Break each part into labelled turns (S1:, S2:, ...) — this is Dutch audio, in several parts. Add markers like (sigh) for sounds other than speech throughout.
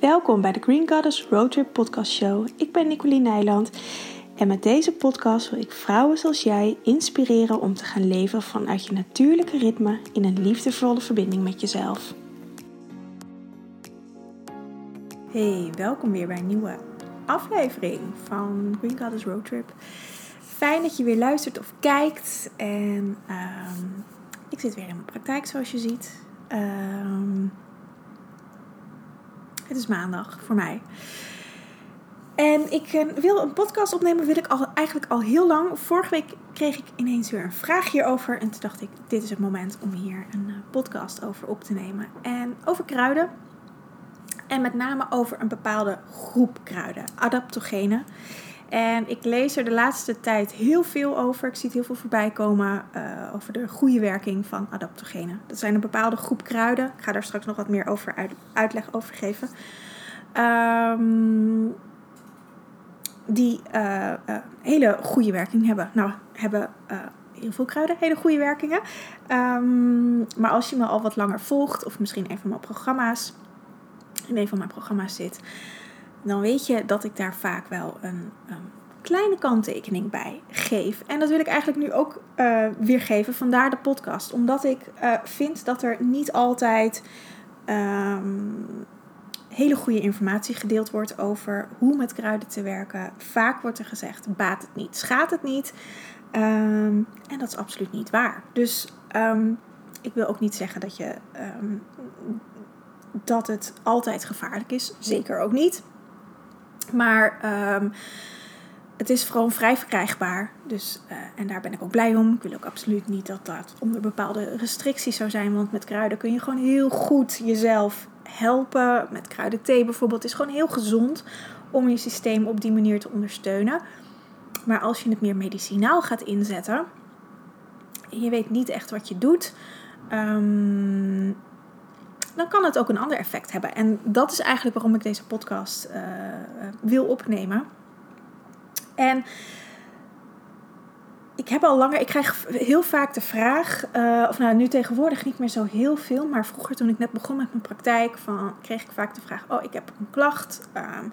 S1: Welkom bij de Green Goddess Roadtrip Podcast Show. Ik ben Nicoline Nijland en met deze podcast wil ik vrouwen zoals jij inspireren om te gaan leven vanuit je natuurlijke ritme in een liefdevolle verbinding met jezelf. Hey, welkom weer bij een nieuwe aflevering van Green Goddess Roadtrip. Fijn dat je weer luistert of kijkt. En ehm, ik zit weer in mijn praktijk zoals je ziet. Um, het is maandag voor mij. En ik eh, wil een podcast opnemen, wil ik al, eigenlijk al heel lang. Vorige week kreeg ik ineens weer een vraag hierover. En toen dacht ik, dit is het moment om hier een eh, podcast over op te nemen. En over kruiden. En met name over een bepaalde groep kruiden, adaptogenen. En ik lees er de laatste tijd heel veel over. Ik zie het heel veel voorbij komen uh, over de goede werking van adaptogenen. Dat zijn een bepaalde groep kruiden. Ik ga daar straks nog wat meer over uit, uitleg over geven. Um, die uh, hele goede werking hebben. Nou, hebben heel veel kruiden hele goede werkingen. Um, maar als je me al wat langer volgt, of misschien een van mijn programma's, in een van mijn programma's zit, dan weet je dat ik daar vaak wel een, kleine kanttekening bij geef. En dat wil ik eigenlijk nu ook uh, weergeven, vandaar de podcast. Omdat ik uh, vind dat er niet altijd um, hele goede informatie gedeeld wordt over hoe met kruiden te werken. Vaak wordt er gezegd, baat het niet, schaadt het niet. Um, en dat is absoluut niet waar. Dus um, ik wil ook niet zeggen dat je dat het altijd gevaarlijk is. Zeker ook niet. Maar um, het is gewoon vrij verkrijgbaar. Dus, uh, en daar ben ik ook blij om. Ik wil ook absoluut niet dat dat onder bepaalde restricties zou zijn. Want met kruiden kun je gewoon heel goed jezelf helpen. Met kruidenthee bijvoorbeeld is gewoon heel gezond om je systeem op die manier te ondersteunen. Maar als je het meer medicinaal gaat inzetten en je weet niet echt wat je doet, um, dan kan het ook een ander effect hebben. En dat is eigenlijk waarom ik deze podcast uh, wil opnemen. En ik heb al langer, ik krijg heel vaak de vraag, uh, of nou nu tegenwoordig niet meer zo heel veel, maar vroeger toen ik net begon met mijn praktijk, van, kreeg ik vaak de vraag: Oh, ik heb een klacht. Um,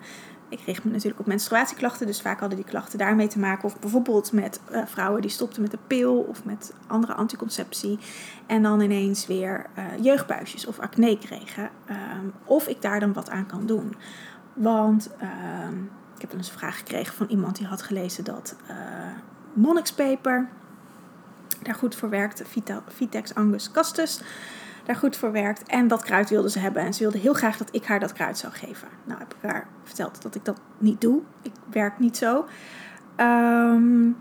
S1: ik kreeg me natuurlijk op menstruatieklachten, dus vaak hadden die klachten daarmee te maken. Of bijvoorbeeld met uh, vrouwen die stopten met de pil of met andere anticonceptie. En dan ineens weer uh, jeugdbuisjes of acne kregen. Um, of ik daar dan wat aan kan doen. Want uh, ik heb eens een vraag gekregen van iemand die had gelezen dat uh, monnikspeper daar goed voor werkt. Vitex angus castus daar goed voor werkt. En dat kruid wilde ze hebben. En ze wilde heel graag dat ik haar dat kruid zou geven. Nou heb ik haar verteld dat ik dat niet doe. Ik werk niet zo. Um,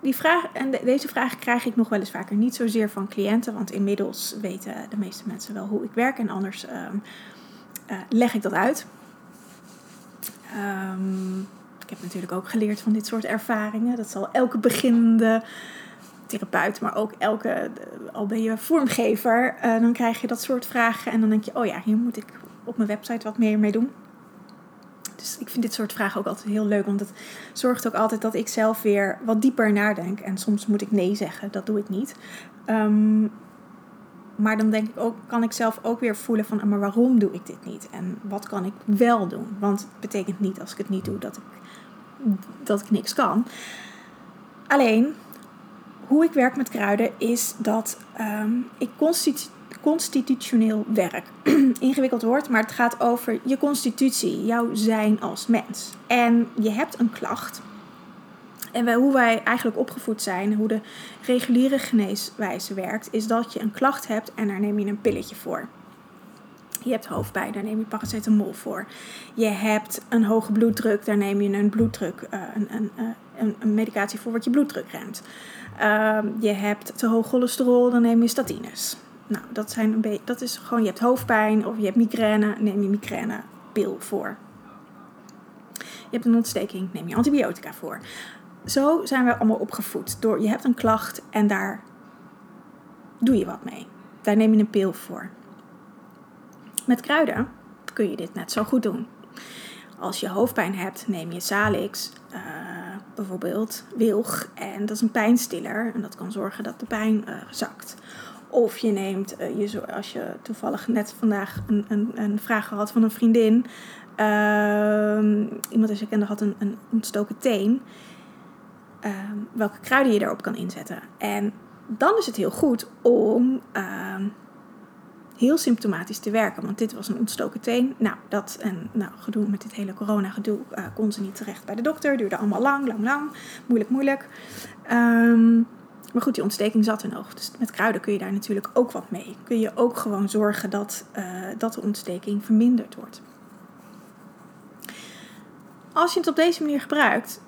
S1: die vraag, en de, deze vraag krijg ik nog wel eens vaker. Niet zozeer van cliënten, want inmiddels weten de meeste mensen wel hoe ik werk. En anders um, uh, leg ik dat uit. Um, ik heb natuurlijk ook geleerd van dit soort ervaringen. Dat zal elke beginnende therapeut, maar ook elke, al ben je vormgever, uh, dan krijg je dat soort vragen. En dan denk je, oh ja, hier moet ik op mijn website wat meer mee doen. Dus ik vind dit soort vragen ook altijd heel leuk, want het zorgt ook altijd dat ik zelf weer wat dieper nadenk. En soms moet ik nee zeggen, dat doe ik niet. Um, maar dan denk ik ook, kan ik zelf ook weer voelen van, maar waarom doe ik dit niet? En wat kan ik wel doen? Want het betekent niet als ik het niet doe dat ik, dat ik niks kan. Alleen, hoe ik werk met kruiden is dat um, ik constitu constitutioneel werk. (clears throat) Ingewikkeld woord, maar het gaat over je constitutie, jouw zijn als mens. En je hebt een klacht. En hoe wij eigenlijk opgevoed zijn, hoe de reguliere geneeswijze werkt, is dat je een klacht hebt en daar neem je een pilletje voor. Je hebt hoofdpijn, daar neem je paracetamol voor. Je hebt een hoge bloeddruk, daar neem je een bloeddruk, uh, een, een, een, een medicatie voor wat je bloeddruk remt. Uh, je hebt te hoog cholesterol, dan neem je statines. Nou, dat, zijn een beetje, dat is gewoon, je hebt hoofdpijn of je hebt migraine, neem je migrainepil voor. Je hebt een ontsteking, neem je antibiotica voor. Zo zijn we allemaal opgevoed. Door, je hebt een klacht en daar doe je wat mee. Daar neem je een pil voor. Met kruiden kun je dit net zo goed doen. Als je hoofdpijn hebt, neem je Salix, uh, bijvoorbeeld wilg. En dat is een pijnstiller en dat kan zorgen dat de pijn uh, zakt. Of je neemt, uh, je, als je toevallig net vandaag een, een, een vraag had van een vriendin. Uh, iemand die ze kende had een, een ontstoken teen. Ehm, welke kruiden je daarop kan inzetten. En dan is het heel goed om ehm, heel symptomatisch te werken. Want dit was een ontstoken teen. Nou, dat en nou, gedoe met dit hele corona gedoe uh, kon ze niet terecht bij de dokter. Duurde allemaal lang, lang, lang. Moeilijk, moeilijk. Um, maar goed, die ontsteking zat er nog. Dus met kruiden kun je daar natuurlijk ook wat mee. Kun je ook gewoon zorgen dat, uh, dat de ontsteking verminderd wordt. Als je het op deze manier gebruikt,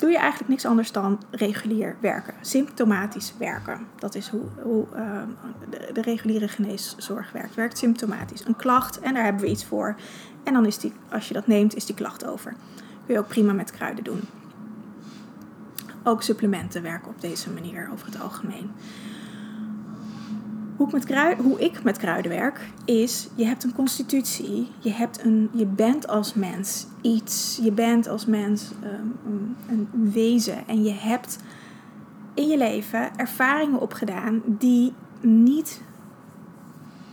S1: doe je eigenlijk niks anders dan regulier werken. Symptomatisch werken. Dat is hoe, hoe uh, de, de, reguliere geneeszorg werkt. Werkt symptomatisch. Een klacht en daar hebben we iets voor. En dan is die, als je dat neemt, is die klacht over. Kun je ook prima met kruiden doen. Ook supplementen werken op deze manier over het algemeen. Hoe ik, met kruiden, hoe ik met werk, is je hebt een constitutie, je, hebt een, je bent als mens iets, je bent als mens um, een wezen. En je hebt in je leven ervaringen opgedaan die niet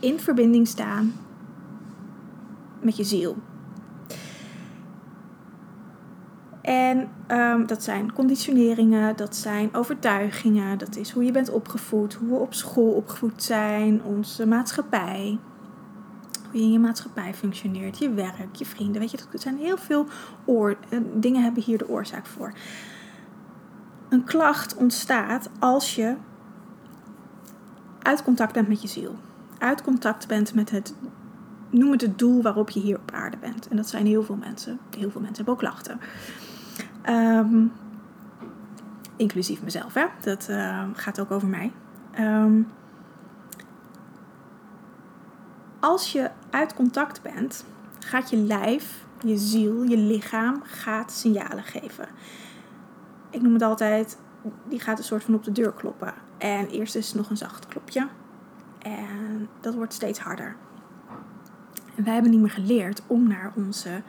S1: in verbinding staan met je ziel. En um, dat zijn conditioneringen, dat zijn overtuigingen, dat is hoe je bent opgevoed, hoe we op school opgevoed zijn, onze maatschappij, hoe je in je maatschappij functioneert, je werk, je vrienden. Weet je, dat zijn heel veel uh, dingen hebben hier de oorzaak voor. Een klacht ontstaat als je uit contact bent met je ziel. Uit contact bent met het, noem het het doel waarop je hier op aarde bent. En dat zijn heel veel mensen. Heel veel mensen hebben ook klachten. Um, inclusief mezelf, hè? dat uh, gaat ook over mij. Um, als je uit contact bent, gaat je lijf, je ziel, je lichaam gaat signalen geven. Ik noem het altijd, die gaat een soort van op de deur kloppen. En eerst is het nog een zacht klopje. En dat wordt steeds harder. En wij hebben niet meer geleerd om naar onze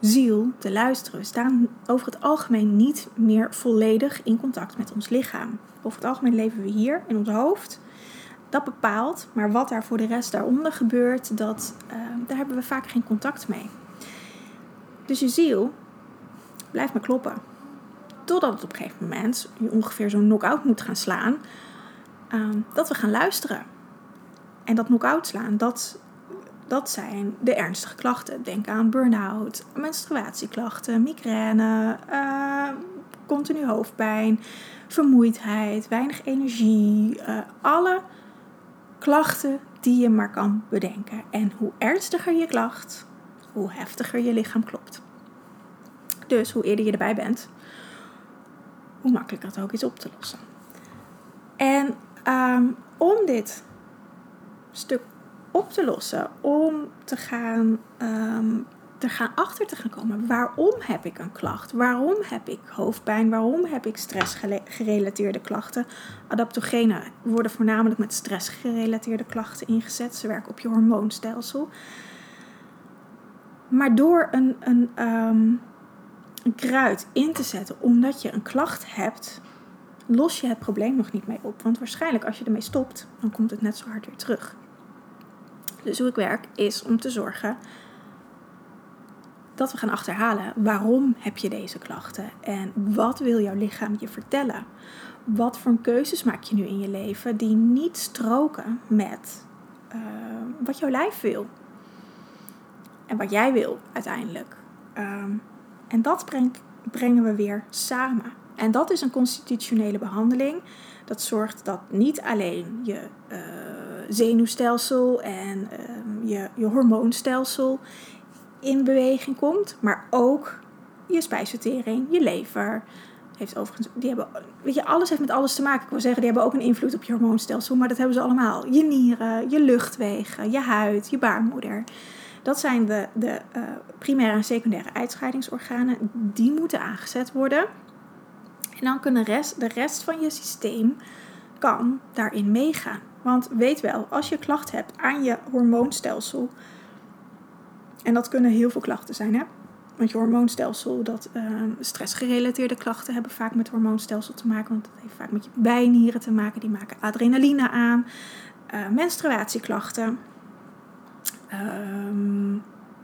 S1: ziel te luisteren. We staan over het algemeen niet meer volledig in contact met ons lichaam. Over het algemeen leven we hier in ons hoofd. Dat bepaalt, maar wat daar voor de rest daaronder gebeurt, dat, uh, daar hebben we vaak geen contact mee. Dus je ziel blijft maar kloppen. Totdat het op een gegeven moment je ongeveer zo'n knock-out moet gaan slaan. Uh, dat we gaan luisteren. En dat knock-out slaan, dat dat zijn de ernstige klachten. Denk aan burn-out, menstruatieklachten, migraine, uh, continu hoofdpijn, vermoeidheid, weinig energie. Uh, alle klachten die je maar kan bedenken. En hoe ernstiger je klacht, hoe heftiger je lichaam klopt. Dus hoe eerder je erbij bent, hoe makkelijker het ook is op te lossen. En um, om dit stuk op te lossen. Om te gaan, um, te gaan achter te gaan komen. Waarom heb ik een klacht? Waarom heb ik hoofdpijn? Waarom heb ik stressgerelateerde klachten? Adaptogenen worden voornamelijk met stressgerelateerde klachten ingezet. Ze werken op je hormoonstelsel. Maar door een, een, um, een kruid in te zetten omdat je een klacht hebt, los je het probleem nog niet mee op. Want waarschijnlijk als je ermee stopt, dan komt het net zo hard weer terug. Dus hoe ik werk is om te zorgen dat we gaan achterhalen waarom heb je deze klachten en wat wil jouw lichaam je vertellen. Wat voor keuzes maak je nu in je leven die niet stroken met uh, wat jouw lijf wil en wat jij wil uiteindelijk. Um, en dat brengen we weer samen. En dat is een constitutionele behandeling. Dat zorgt dat niet alleen je uh, zenuwstelsel en um, je, je hormoonstelsel in beweging komt, maar ook je spijsvertering, je lever. Heeft overigens, die hebben, weet je, alles heeft met alles te maken. Ik wil zeggen, die hebben ook een invloed op je hormoonstelsel, maar dat hebben ze allemaal. Je nieren, je luchtwegen, je huid, je baarmoeder. Dat zijn de, de uh, primaire en secundaire uitscheidingsorganen. Die moeten aangezet worden. En dan kunnen rest, de rest van je systeem kan daarin meegaan. Want weet wel, als je klacht hebt aan je hormoonstelsel, en dat kunnen heel veel klachten zijn, hè? Want je hormoonstelsel, dat uh, stressgerelateerde klachten hebben vaak met hormoonstelsel te maken. Want dat heeft vaak met je bijnieren te maken. Die maken adrenaline aan. Uh, menstruatieklachten. Ehm,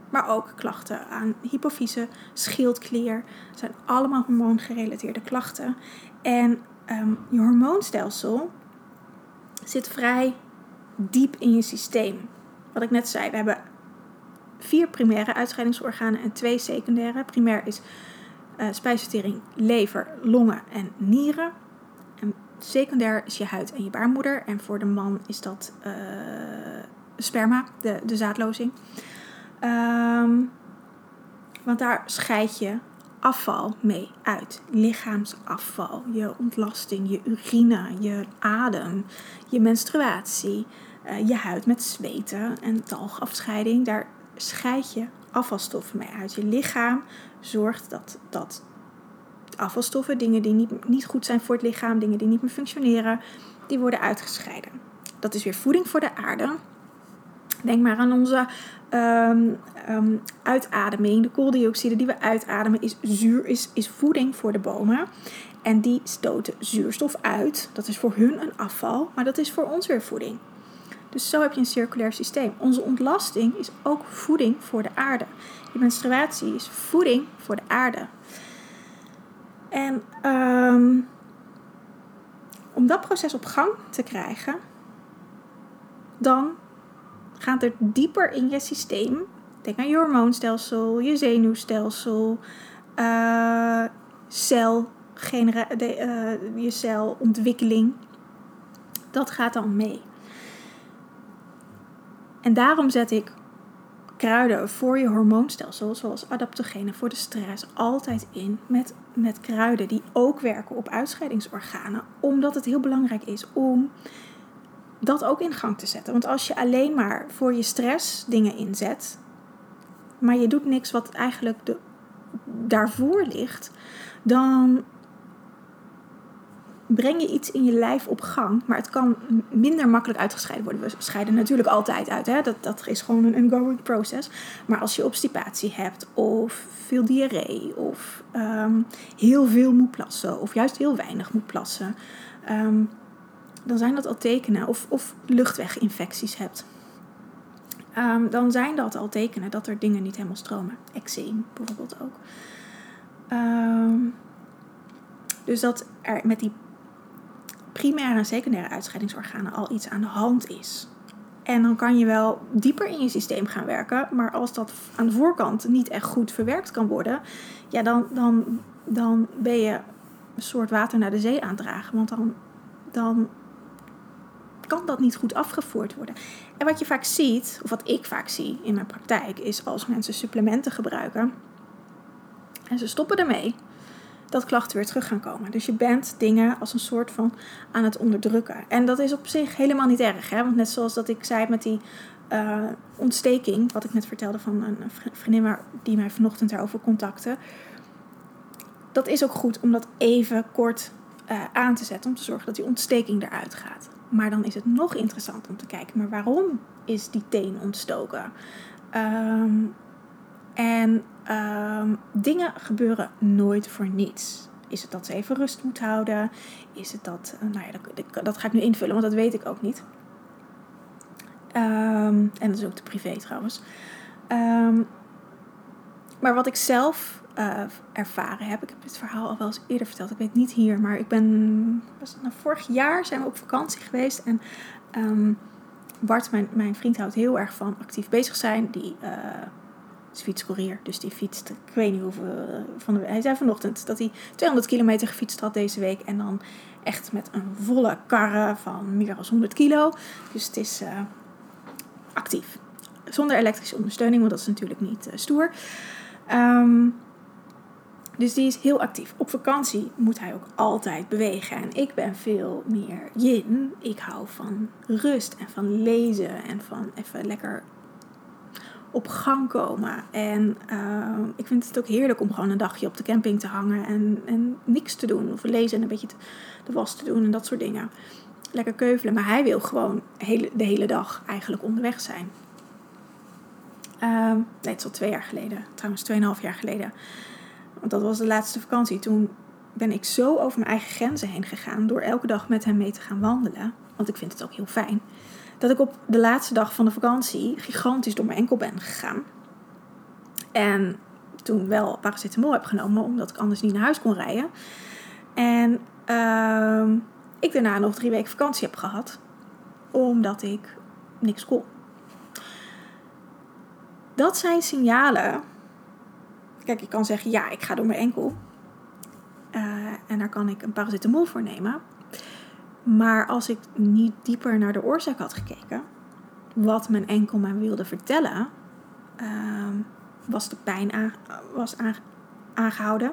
S1: maar ook klachten aan hypofyse, schildklier. Zijn allemaal hormoongerelateerde klachten. En um, je hormoonstelsel zit vrij diep in je systeem. Wat ik net zei, we hebben vier primaire uitscheidingsorganen en twee secundaire. Primair is uh, spijsvertering, lever, longen en nieren. En secundair is je huid en je baarmoeder. En voor de man is dat uh, sperma, de, de zaadlozing. Um, want daar scheid je afval mee uit. Lichaamsafval, je ontlasting, je urine, je adem, je menstruatie, uh, je huid met zweten en talgafscheiding. Daar scheid je afvalstoffen mee uit. Je lichaam zorgt dat, dat afvalstoffen, dingen die niet, niet goed zijn voor het lichaam, dingen die niet meer functioneren, die worden uitgescheiden. Dat is weer voeding voor de aarde. Denk maar aan onze um, um, uitademing. De kooldioxide die we uitademen is, zuur, is, is voeding voor de bomen. En die stoten zuurstof uit. Dat is voor hun een afval, maar dat is voor ons weer voeding. Dus zo heb je een circulair systeem. Onze ontlasting is ook voeding voor de aarde. Je menstruatie is voeding voor de aarde. En um, om dat proces op gang te krijgen, dan gaat er dieper in je systeem. Denk aan je hormoonstelsel, je zenuwstelsel, uh, je celontwikkeling. Dat gaat dan mee. En daarom zet ik kruiden voor je hormoonstelsel, zoals adaptogenen voor de stress, altijd in met, met kruiden die ook werken op uitscheidingsorganen. Omdat het heel belangrijk is om dat ook in gang te zetten. Want als je alleen maar voor je stress dingen inzet, maar je doet niks wat eigenlijk daarvoor ligt, dan breng je iets in je lijf op gang, maar het kan minder makkelijk uitgescheiden worden. We scheiden natuurlijk altijd uit, hè? Dat, dat is gewoon een ongoing process. Maar als je obstipatie hebt, of veel diarree, of um, heel veel moet plassen, of juist heel weinig moet plassen, um, dan zijn dat al tekenen. Of, of luchtweginfecties hebt. Um, dan zijn dat al tekenen dat er dingen niet helemaal stromen. Eczeem bijvoorbeeld ook. dus dat er met die primaire en secundaire uitscheidingsorganen al iets aan de hand is. En dan kan je wel dieper in je systeem gaan werken, maar als dat aan de voorkant niet echt goed verwerkt kan worden, ja, dan, dan, dan ben je een soort water naar de zee aandragen. Want dan, dan kan dat niet goed afgevoerd worden. En wat je vaak ziet, of wat ik vaak zie in mijn praktijk, is als mensen supplementen gebruiken en ze stoppen ermee dat klachten weer terug gaan komen. Dus je bent dingen als een soort van aan het onderdrukken. En dat is op zich helemaal niet erg. Hè? Want net zoals dat ik zei met die uh, ontsteking, wat ik net vertelde van een vriendin die mij vanochtend daarover contacte. Dat is ook goed om dat even kort uh, aan te zetten. Om te zorgen dat die ontsteking eruit gaat. Maar dan is het nog interessant om te kijken, maar waarom is die teen ontstoken? Um, en um, dingen gebeuren nooit voor niets. Is het dat ze even rust moet houden? Is het dat, uh, nou ja, dat, dat, ga ik nu invullen, want dat weet ik ook niet. Um, en dat is ook de privé trouwens. Maar wat ik zelf uh, ervaren heb, ik heb dit verhaal al wel eens eerder verteld, ik weet niet hier, maar ik ben, was het nou, vorig jaar zijn we op vakantie geweest en Bart, mijn, mijn vriend, houdt heel erg van actief bezig zijn. Die uh, is fietscourier. Dus die fietst, ik weet niet hoeveel. Eh, van de, hij zei vanochtend dat hij 200 kilometer gefietst had deze week. En dan echt met een volle karre van meer dan 100 kilo. Dus het is uh, actief. Zonder elektrische ondersteuning, want dat is natuurlijk niet stoer. Um, dus die is heel actief. Op vakantie moet hij ook altijd bewegen. En ik ben veel meer yin. Ik hou van rust en van lezen en van even lekker op gang komen. En uh, ik vind het ook heerlijk om gewoon een dagje op de camping te hangen en, en niks te doen. Of lezen en een beetje de was te doen en dat soort dingen. Lekker keuvelen. Maar hij wil gewoon hele, de hele dag eigenlijk onderweg zijn. Ehm, nee, het is al twee jaar geleden. Trouwens, tweeënhalf jaar geleden. Want dat was de laatste vakantie. Toen ben ik zo over mijn eigen grenzen heen gegaan. Door elke dag met hem mee te gaan wandelen. Want ik vind het ook heel fijn. Dat ik op de laatste dag van de vakantie gigantisch door mijn enkel ben gegaan. En toen wel paracetamol heb genomen. Omdat ik anders niet naar huis kon rijden. En ehm, ik daarna nog drie weken vakantie heb gehad. Omdat ik niks kon. Dat zijn signalen. Kijk, je kan zeggen, ja, ik ga door mijn enkel. Uh, en daar kan ik een paracetamol voor nemen. Maar als ik niet dieper naar de oorzaak had gekeken, wat mijn enkel mij wilde vertellen, uh, was de pijn was aangehouden.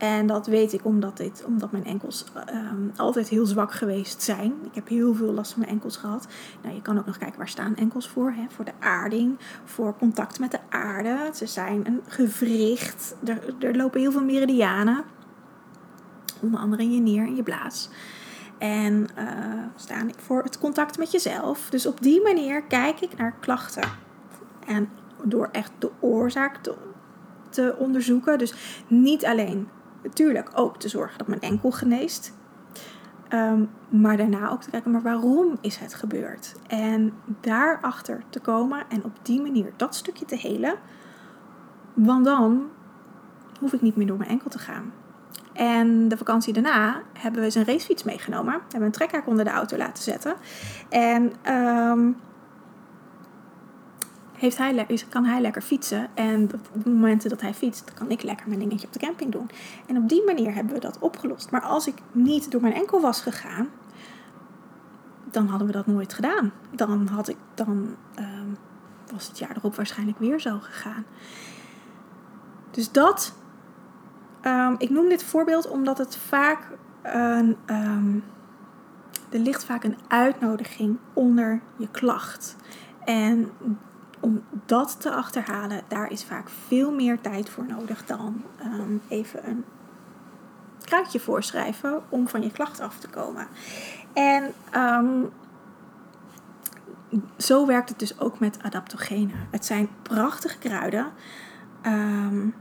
S1: En dat weet ik omdat, dit, omdat mijn enkels um, altijd heel zwak geweest zijn. Ik heb heel veel last van mijn enkels gehad. Nou, je kan ook nog kijken waar staan enkels voor. Hè? Voor de aarding, voor contact met de aarde. Ze zijn een gewricht. Er, lopen heel veel meridianen. Onder andere in je neer en je blaas. En uh, staan voor het contact met jezelf. Dus op die manier kijk ik naar klachten. En door echt de oorzaak te, te onderzoeken. Dus niet alleen natuurlijk ook te zorgen dat mijn enkel geneest. Um, maar daarna ook te kijken, maar waarom is het gebeurd? En daarachter te komen en op die manier dat stukje te helen. Want dan hoef ik niet meer door mijn enkel te gaan. En de vakantie daarna hebben we zijn racefiets meegenomen. We hebben een trekhaak onder de auto laten zetten. En um, heeft hij kan hij lekker fietsen. En op de momenten dat hij fietst, kan ik lekker mijn dingetje op de camping doen. En op die manier hebben we dat opgelost. Maar als ik niet door mijn enkel was gegaan, dan hadden we dat nooit gedaan. Dan, had ik, dan ehm, was het jaar erop waarschijnlijk weer zo gegaan. Dus dat, um, ik noem dit voorbeeld omdat het vaak een, um, er ligt vaak een uitnodiging onder je klacht. En om dat te achterhalen, daar is vaak veel meer tijd voor nodig dan ehm, even een kruidje voorschrijven om van je klacht af te komen. En um, zo werkt het dus ook met adaptogenen. Het zijn prachtige kruiden. Um,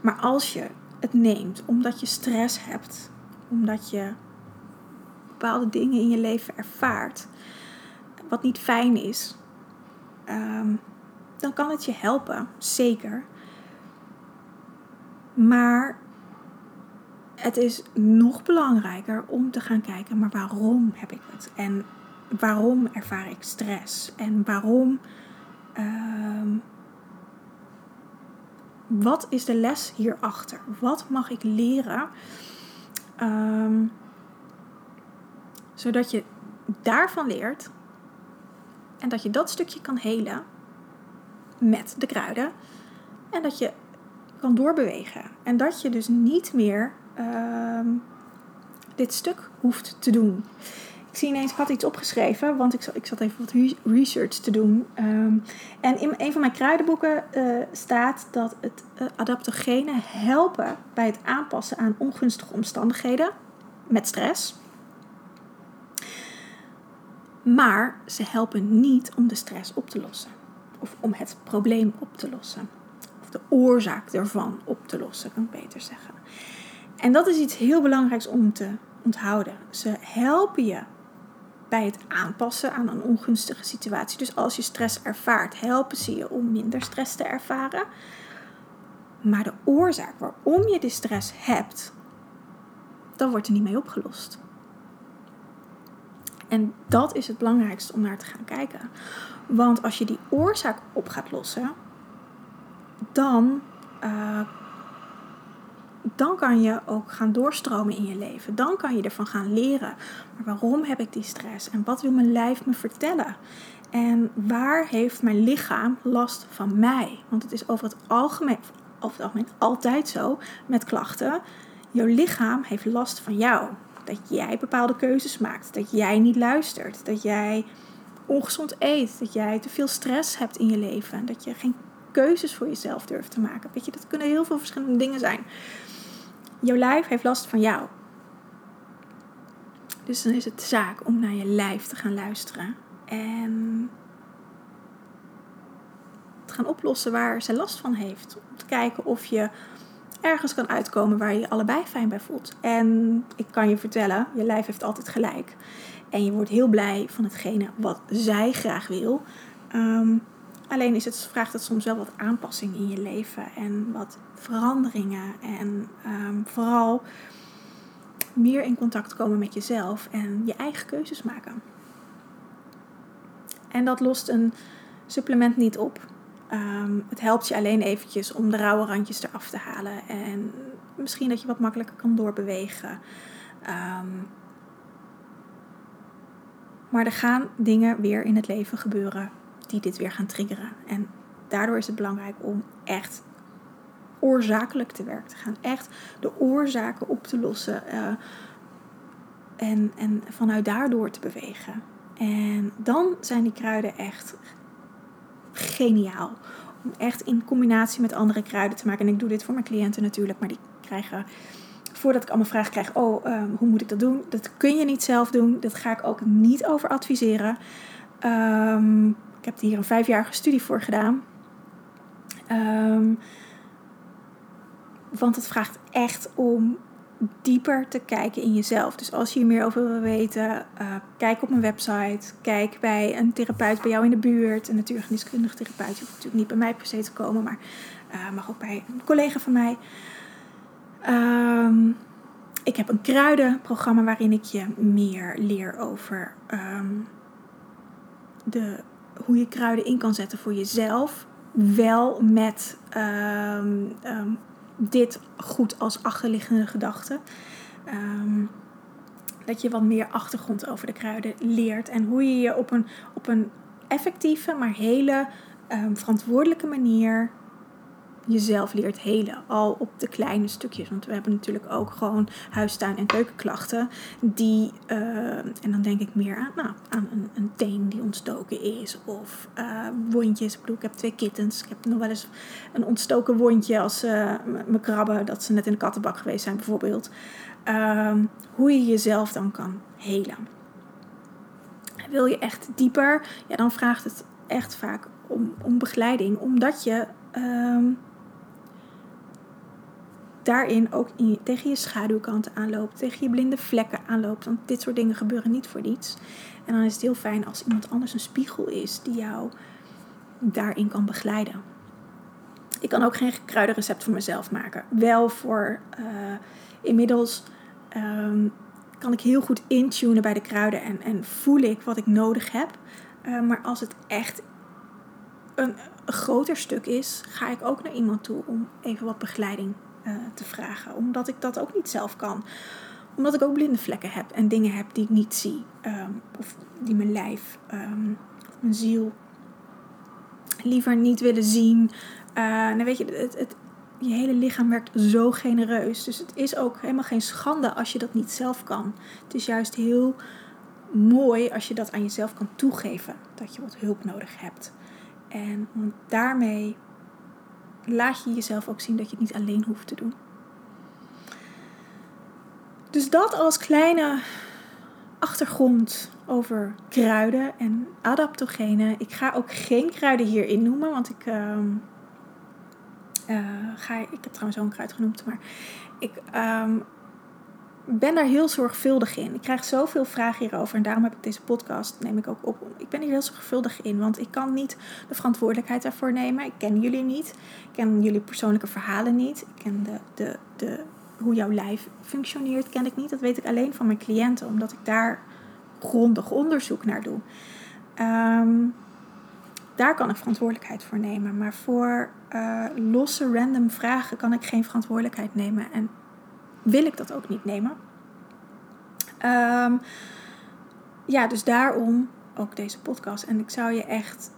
S1: maar als je het neemt omdat je stress hebt, omdat je bepaalde dingen in je leven ervaart, wat niet fijn is, Ehm, dan kan het je helpen, zeker. Maar het is nog belangrijker om te gaan kijken, maar waarom heb ik het? En waarom ervaar ik stress? En waarom. Uh, wat is de les hierachter? Wat mag ik leren? Um, zodat je daarvan leert en dat je dat stukje kan helen met de kruiden. En dat je kan doorbewegen. En dat je dus niet meer uh, dit stuk hoeft te doen. Ik zie ineens, ik had iets opgeschreven, want ik zat, ik zat even wat research te doen. Um, en in een van mijn kruidenboeken uh, staat dat het uh, adaptogenen helpen bij het aanpassen aan ongunstige omstandigheden met stress. Maar ze helpen niet om de stress op te lossen. Of om het probleem op te lossen. Of de oorzaak ervan op te lossen, kan ik beter zeggen. En dat is iets heel belangrijks om te onthouden. Ze helpen je bij het aanpassen aan een ongunstige situatie. Dus als je stress ervaart, helpen ze je om minder stress te ervaren. Maar de oorzaak waarom je die stress hebt, dan wordt er niet mee opgelost. En dat is het belangrijkste om naar te gaan kijken. Want als je die oorzaak op gaat lossen, dan, uh, dan kan je ook gaan doorstromen in je leven. Dan kan je ervan gaan leren. Maar waarom heb ik die stress? En wat wil mijn lijf me vertellen? En waar heeft mijn lichaam last van mij? Want het is over het algemeen, over het algemeen altijd zo met klachten. Jouw lichaam heeft last van jou dat jij bepaalde keuzes maakt. Dat jij niet luistert. Dat jij ongezond eet. Dat jij te veel stress hebt in je leven. Dat je geen keuzes voor jezelf durft te maken. Weet je, dat kunnen heel veel verschillende dingen zijn. Jouw lijf heeft last van jou. Dus dan is het zaak om naar je lijf te gaan luisteren. En te gaan oplossen waar zij last van heeft. Om te kijken of je ergens kan uitkomen waar je je allebei fijn bij voelt. En ik kan je vertellen, je lijf heeft altijd gelijk. En je wordt heel blij van hetgene wat zij graag wil. Ehm, alleen is het, vraagt het soms wel wat aanpassing in je leven en wat veranderingen. En ehm, vooral meer in contact komen met jezelf en je eigen keuzes maken. En dat lost een supplement niet op. Ehm, het helpt je alleen eventjes om de rauwe randjes eraf te halen. En misschien dat je wat makkelijker kan doorbewegen. Ehm, maar er gaan dingen weer in het leven gebeuren die dit weer gaan triggeren. En daardoor is het belangrijk om echt oorzakelijk te werk te gaan. Echt de oorzaken op te lossen. Uh, en, en vanuit daardoor te bewegen. En dan zijn die kruiden echt geniaal. Om echt in combinatie met andere kruiden te maken. En ik doe dit voor mijn cliënten natuurlijk, maar die krijgen. Voordat ik allemaal vragen krijg, oh, um, hoe moet ik dat doen? Dat kun je niet zelf doen. Dat ga ik ook niet over adviseren. Um, ik heb hier een vijfjarige studie voor gedaan. Um, want het vraagt echt om dieper te kijken in jezelf. Dus als je hier meer over wil weten, uh, kijk op mijn website. Kijk bij een therapeut bij jou in de buurt. Een natuurgeneeskundige therapeut. Je hoeft natuurlijk niet bij mij per se te komen, maar uh, mag ook bij een collega van mij. Um, ik heb een kruidenprogramma waarin ik je meer leer over um, de, hoe je kruiden in kan zetten voor jezelf. Wel met um, dit goed als achterliggende gedachte. Ehm, dat je wat meer achtergrond over de kruiden leert en hoe je je op een, op een effectieve, maar hele um, verantwoordelijke manier jezelf leert helen. Al op de kleine stukjes. Want we hebben natuurlijk ook gewoon huistuin- en keukenklachten. Die, uh, en dan denk ik meer aan, nou, aan een, een teen die ontstoken is. Of uh, wondjes. Ik bedoel, ik heb twee kittens. Ik heb nog wel eens een ontstoken wondje als uh, mijn krabben. Dat ze net in de kattenbak geweest zijn bijvoorbeeld. Ehm, hoe je jezelf dan kan helen. Wil je echt dieper? Ja, dan vraagt het echt vaak om, om begeleiding. Omdat je... Um, daarin ook in, tegen je schaduwkanten aanloopt, tegen je blinde vlekken aanloopt. Want dit soort dingen gebeuren niet voor niets. En dan is het heel fijn als iemand anders een spiegel is die jou daarin kan begeleiden. Ik kan ook geen kruidenrecept voor mezelf maken. Wel voor uh, inmiddels um, kan ik heel goed intunen bij de kruiden en, en voel ik wat ik nodig heb. Uh, maar als het echt een, een groter stuk is, ga ik ook naar iemand toe om even wat begeleiding uh, te vragen. Omdat ik dat ook niet zelf kan. Omdat ik ook blinde vlekken heb en dingen heb die ik niet zie. Um, of die mijn lijf, um, mijn ziel liever niet willen zien. Uh, nou weet je, het, het, je hele lichaam werkt zo genereus. Dus het is ook helemaal geen schande als je dat niet zelf kan. Het is juist heel mooi als je dat aan jezelf kan toegeven. Dat je wat hulp nodig hebt. En daarmee laat je jezelf ook zien dat je het niet alleen hoeft te doen. Dus dat als kleine achtergrond over kruiden en adaptogenen. Ik ga ook geen kruiden hierin noemen, want ik, uh, uh, ga, ik heb trouwens zo'n kruid genoemd, maar ik um, ben daar heel zorgvuldig in. Ik krijg zoveel vragen hierover en daarom heb ik deze podcast, neem ik ook op. Ik ben hier heel zorgvuldig in, want ik kan niet de verantwoordelijkheid daarvoor nemen. Ik ken jullie niet. Ik ken jullie persoonlijke verhalen niet. Ik ken de, de, de, hoe jouw lijf functioneert, ken ik niet. Dat weet ik alleen van mijn cliënten, omdat ik daar grondig onderzoek naar doe. Um, daar kan ik verantwoordelijkheid voor nemen. Maar voor uh, losse, random vragen kan ik geen verantwoordelijkheid nemen. En wil ik dat ook niet nemen. Um, ja, dus daarom ook deze podcast. En ik zou je echt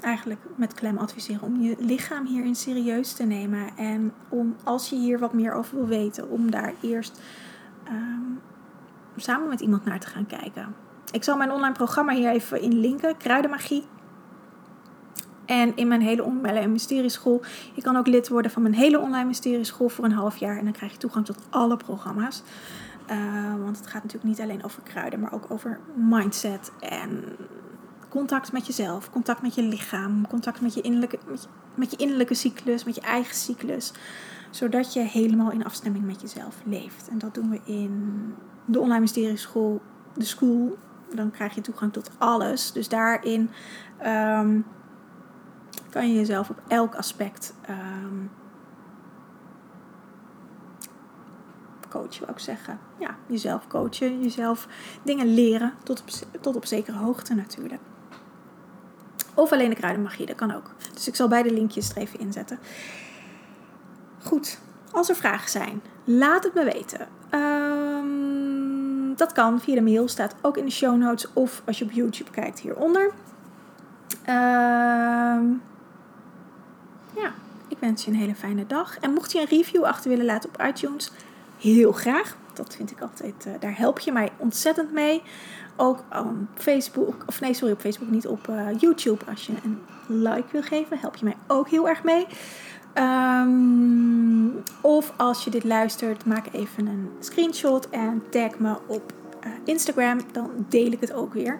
S1: eigenlijk met klem adviseren om je lichaam hierin serieus te nemen. En om, als je hier wat meer over wil weten, om daar eerst um, samen met iemand naar te gaan kijken. Ik zal mijn online programma hier even in linken. Kruidenmagie. En in mijn hele online mysterieschool. Je kan ook lid worden van mijn hele online mysterieschool voor een half jaar. En dan krijg je toegang tot alle programma's. Uh, want het gaat natuurlijk niet alleen over kruiden, maar ook over mindset en contact met jezelf, contact met je lichaam, contact met je innerlijke, met je, met je innerlijke cyclus, met je eigen cyclus. Zodat je helemaal in afstemming met jezelf leeft. En dat doen we in de online mysterieschool, de school. Dan krijg je toegang tot alles. Dus daarin ehm, kan je jezelf op elk aspect um, coachen, wou ik zeggen. Ja, jezelf coachen, jezelf dingen leren, tot op, tot op zekere hoogte natuurlijk. Of alleen de kruidenmagie, dat kan ook. Dus ik zal beide linkjes er even inzetten. Goed, als er vragen zijn, laat het me weten. Um, dat kan via de mail, staat ook in de show notes of als je op YouTube kijkt hieronder. Um, ja, ik wens je een hele fijne dag. En mocht je een review achter willen laten op iTunes, heel graag. Dat vind ik altijd, uh, daar help je mij ontzettend mee. Ook op Facebook, of nee, sorry, op Facebook niet, op uh, YouTube. Als je een like wil geven, help je mij ook heel erg mee. Um, of als je dit luistert, maak even een screenshot en tag me op uh, Instagram. Dan deel ik het ook weer.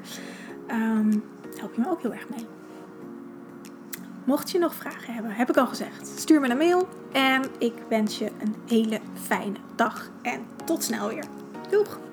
S1: Um, help je me ook heel erg mee. Mocht je nog vragen hebben, heb ik al gezegd, stuur me een mail. En ik wens je een hele fijne dag. En tot snel weer. Doeg!